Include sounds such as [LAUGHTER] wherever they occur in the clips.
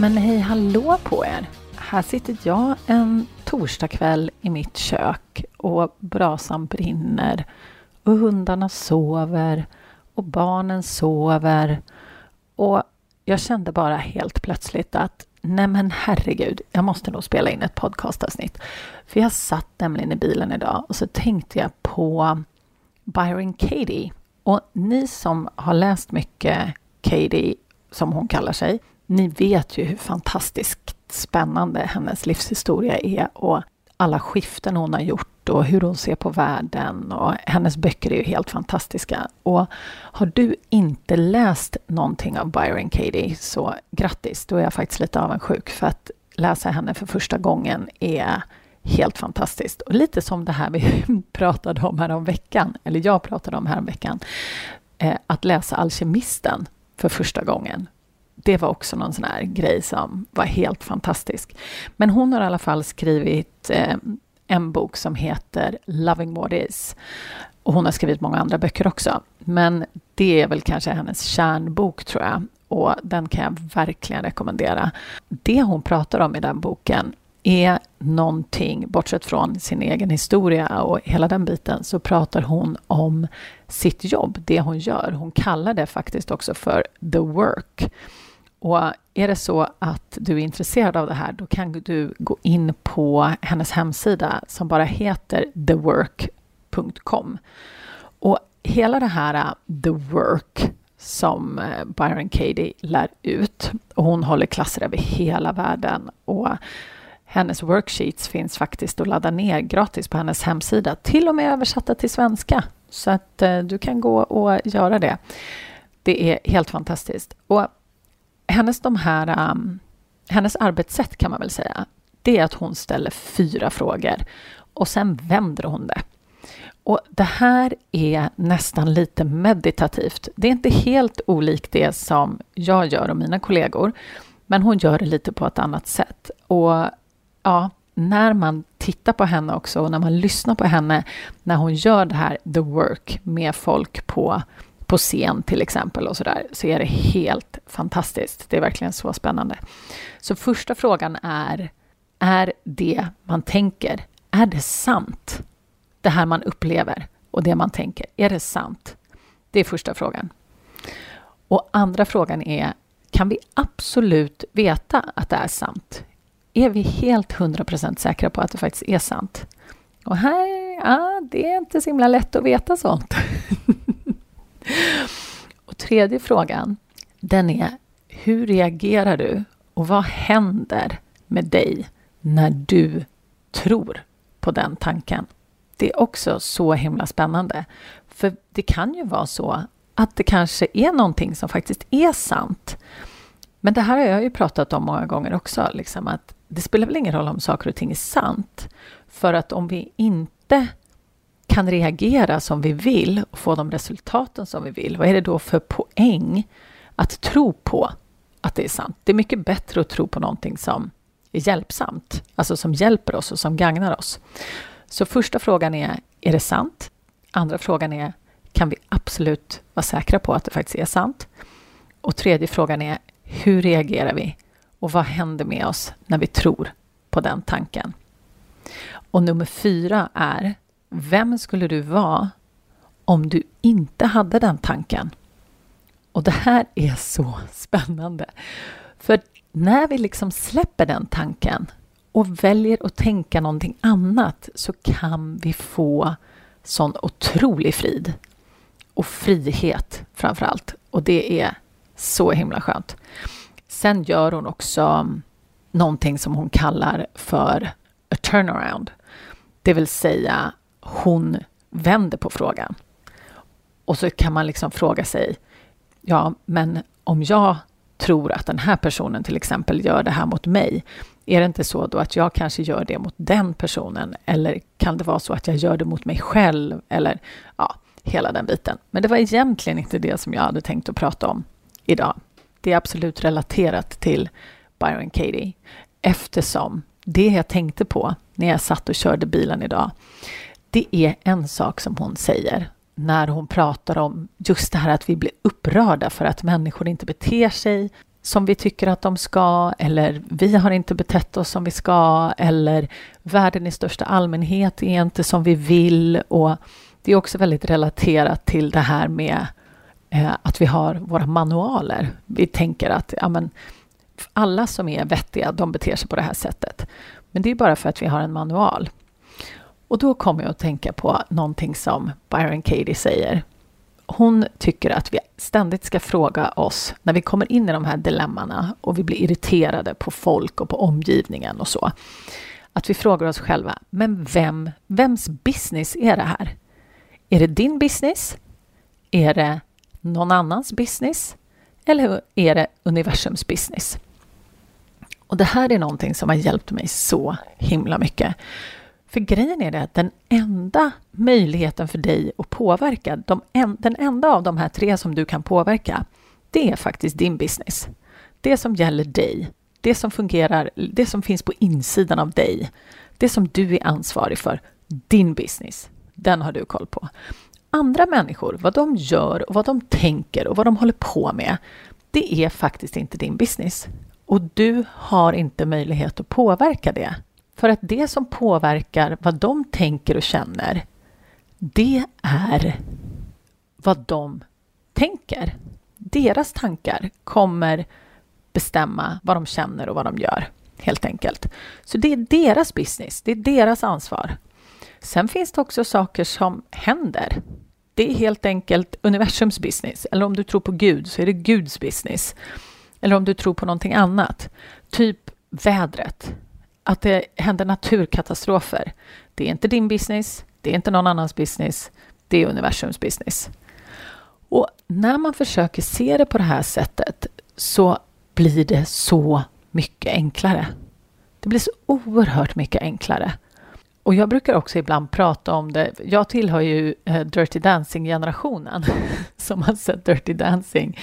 Men hej hallå på er! Här sitter jag en torsdagkväll i mitt kök och brasan brinner och hundarna sover och barnen sover och jag kände bara helt plötsligt att nej men herregud, jag måste nog spela in ett podcastavsnitt. För jag satt nämligen i bilen idag och så tänkte jag på Byron Katie. Och ni som har läst mycket Katie, som hon kallar sig, ni vet ju hur fantastiskt spännande hennes livshistoria är och alla skiften hon har gjort och hur hon ser på världen och hennes böcker är ju helt fantastiska. Och har du inte läst någonting av Byron Katie så grattis, då är jag faktiskt lite avundsjuk för att läsa henne för första gången är helt fantastiskt. Och lite som det här vi [LAUGHS] pratade om här om veckan, eller jag pratade om här om veckan, eh, att läsa Alkemisten för första gången det var också någon sån här grej som var helt fantastisk. Men hon har i alla fall skrivit eh, en bok som heter Loving What Is. Och hon har skrivit många andra böcker också. Men det är väl kanske hennes kärnbok tror jag. Och den kan jag verkligen rekommendera. Det hon pratar om i den boken är någonting, bortsett från sin egen historia och hela den biten, så pratar hon om sitt jobb, det hon gör. Hon kallar det faktiskt också för the work. Och är det så att du är intresserad av det här, då kan du gå in på hennes hemsida som bara heter thework.com. Och hela det här äh, The Work som äh, Byron Katie lär ut, och hon håller klasser över hela världen och hennes worksheets finns faktiskt att ladda ner gratis på hennes hemsida, till och med översatta till svenska. Så att äh, du kan gå och göra det. Det är helt fantastiskt. Och hennes, de här, um, hennes arbetssätt kan man väl säga, det är att hon ställer fyra frågor och sen vänder hon det. Och det här är nästan lite meditativt. Det är inte helt olikt det som jag gör och mina kollegor, men hon gör det lite på ett annat sätt. Och ja, när man tittar på henne också och när man lyssnar på henne när hon gör det här the work med folk på på scen till exempel och så där, så är det helt fantastiskt. Det är verkligen så spännande. Så första frågan är, är det man tänker, är det sant? Det här man upplever och det man tänker, är det sant? Det är första frågan. Och andra frågan är, kan vi absolut veta att det är sant? Är vi helt 100% säkra på att det faktiskt är sant? Och här, ja, det är inte så himla lätt att veta sånt. [LAUGHS] Och tredje frågan, den är hur reagerar du och vad händer med dig när du tror på den tanken? Det är också så himla spännande. För det kan ju vara så att det kanske är någonting som faktiskt är sant. Men det här har jag ju pratat om många gånger också, liksom att det spelar väl ingen roll om saker och ting är sant. För att om vi inte kan reagera som vi vill och få de resultaten som vi vill, vad är det då för poäng att tro på att det är sant? Det är mycket bättre att tro på någonting som är hjälpsamt, alltså som hjälper oss och som gagnar oss. Så första frågan är, är det sant? Andra frågan är, kan vi absolut vara säkra på att det faktiskt är sant? Och tredje frågan är, hur reagerar vi? Och vad händer med oss när vi tror på den tanken? Och nummer fyra är, vem skulle du vara om du inte hade den tanken? Och det här är så spännande. För när vi liksom släpper den tanken och väljer att tänka någonting annat så kan vi få sån otrolig frid. Och frihet framför allt. Och det är så himla skönt. Sen gör hon också någonting som hon kallar för a turnaround. Det vill säga hon vänder på frågan. Och så kan man liksom fråga sig, ja, men om jag tror att den här personen till exempel gör det här mot mig. Är det inte så då att jag kanske gör det mot den personen? Eller kan det vara så att jag gör det mot mig själv? Eller ja, hela den biten. Men det var egentligen inte det som jag hade tänkt att prata om idag. Det är absolut relaterat till Byron Katie eftersom det jag tänkte på när jag satt och körde bilen idag, det är en sak som hon säger när hon pratar om just det här att vi blir upprörda för att människor inte beter sig som vi tycker att de ska eller vi har inte betett oss som vi ska eller världen i största allmänhet är inte som vi vill och det är också väldigt relaterat till det här med eh, att vi har våra manualer. Vi tänker att ja, men, alla som är vettiga, de beter sig på det här sättet. Men det är bara för att vi har en manual. Och då kommer jag att tänka på någonting som Byron Katie säger. Hon tycker att vi ständigt ska fråga oss, när vi kommer in i de här dilemmana och vi blir irriterade på folk och på omgivningen och så, att vi frågar oss själva, men vem, vems business är det här? Är det din business? Är det någon annans business? Eller är det universums business? Och det här är någonting som har hjälpt mig så himla mycket. För grejen är det att den enda möjligheten för dig att påverka, de en, den enda av de här tre som du kan påverka, det är faktiskt din business. Det som gäller dig, det som fungerar, det som finns på insidan av dig, det som du är ansvarig för, din business, den har du koll på. Andra människor, vad de gör och vad de tänker och vad de håller på med, det är faktiskt inte din business. Och du har inte möjlighet att påverka det. För att det som påverkar vad de tänker och känner, det är vad de tänker. Deras tankar kommer bestämma vad de känner och vad de gör, helt enkelt. Så det är deras business, det är deras ansvar. Sen finns det också saker som händer. Det är helt enkelt universums business. Eller om du tror på Gud så är det Guds business. Eller om du tror på någonting annat. Typ vädret. Att det händer naturkatastrofer. Det är inte din business. Det är inte någon annans business. Det är universums business. Och när man försöker se det på det här sättet så blir det så mycket enklare. Det blir så oerhört mycket enklare. Och jag brukar också ibland prata om det. Jag tillhör ju eh, Dirty Dancing-generationen [LAUGHS] som har sett Dirty Dancing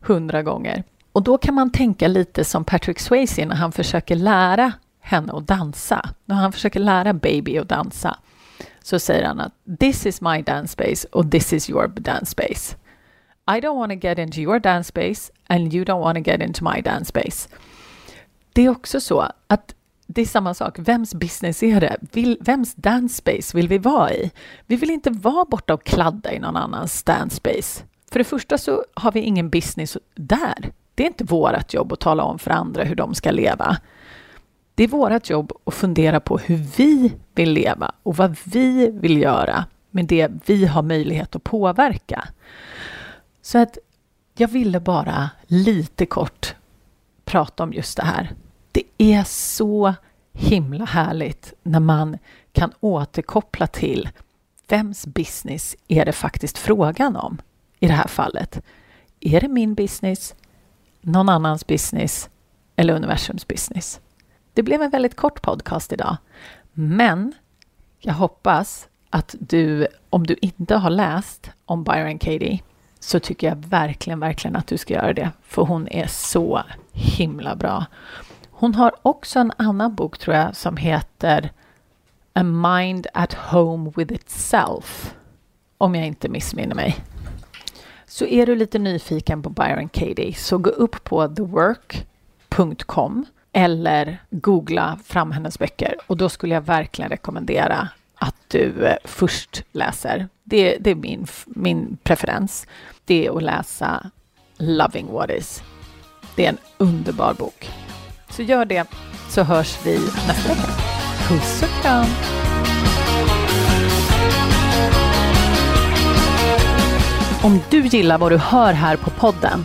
hundra gånger. Och då kan man tänka lite som Patrick Swayze när han försöker lära henne att dansa. När han försöker lära Baby att dansa så säger han att this is my dance space och this is your dance space. I don't want to get into your dance space and you don't want to get into my dance space. Det är också så att det är samma sak. Vems business är det? Vill, vems dance space vill vi vara i? Vi vill inte vara borta och kladda i någon annans dance space. För det första så har vi ingen business där. Det är inte vårt jobb att tala om för andra hur de ska leva. Det är vårt jobb att fundera på hur vi vill leva och vad vi vill göra med det vi har möjlighet att påverka. Så att jag ville bara lite kort prata om just det här. Det är så himla härligt när man kan återkoppla till vems business är det faktiskt frågan om i det här fallet? Är det min business någon annans business eller universums business. Det blev en väldigt kort podcast idag, men jag hoppas att du, om du inte har läst om Byron Katie, så tycker jag verkligen, verkligen att du ska göra det, för hon är så himla bra. Hon har också en annan bok, tror jag, som heter A Mind at Home with Itself, om jag inte missminner mig. Så är du lite nyfiken på Byron Katie så gå upp på thework.com eller googla fram hennes böcker och då skulle jag verkligen rekommendera att du eh, först läser. Det, det är min, min preferens. Det är att läsa Loving What Is. Det är en underbar bok. Så gör det så hörs vi nästa vecka. Puss och kram! Om du gillar vad du hör här på podden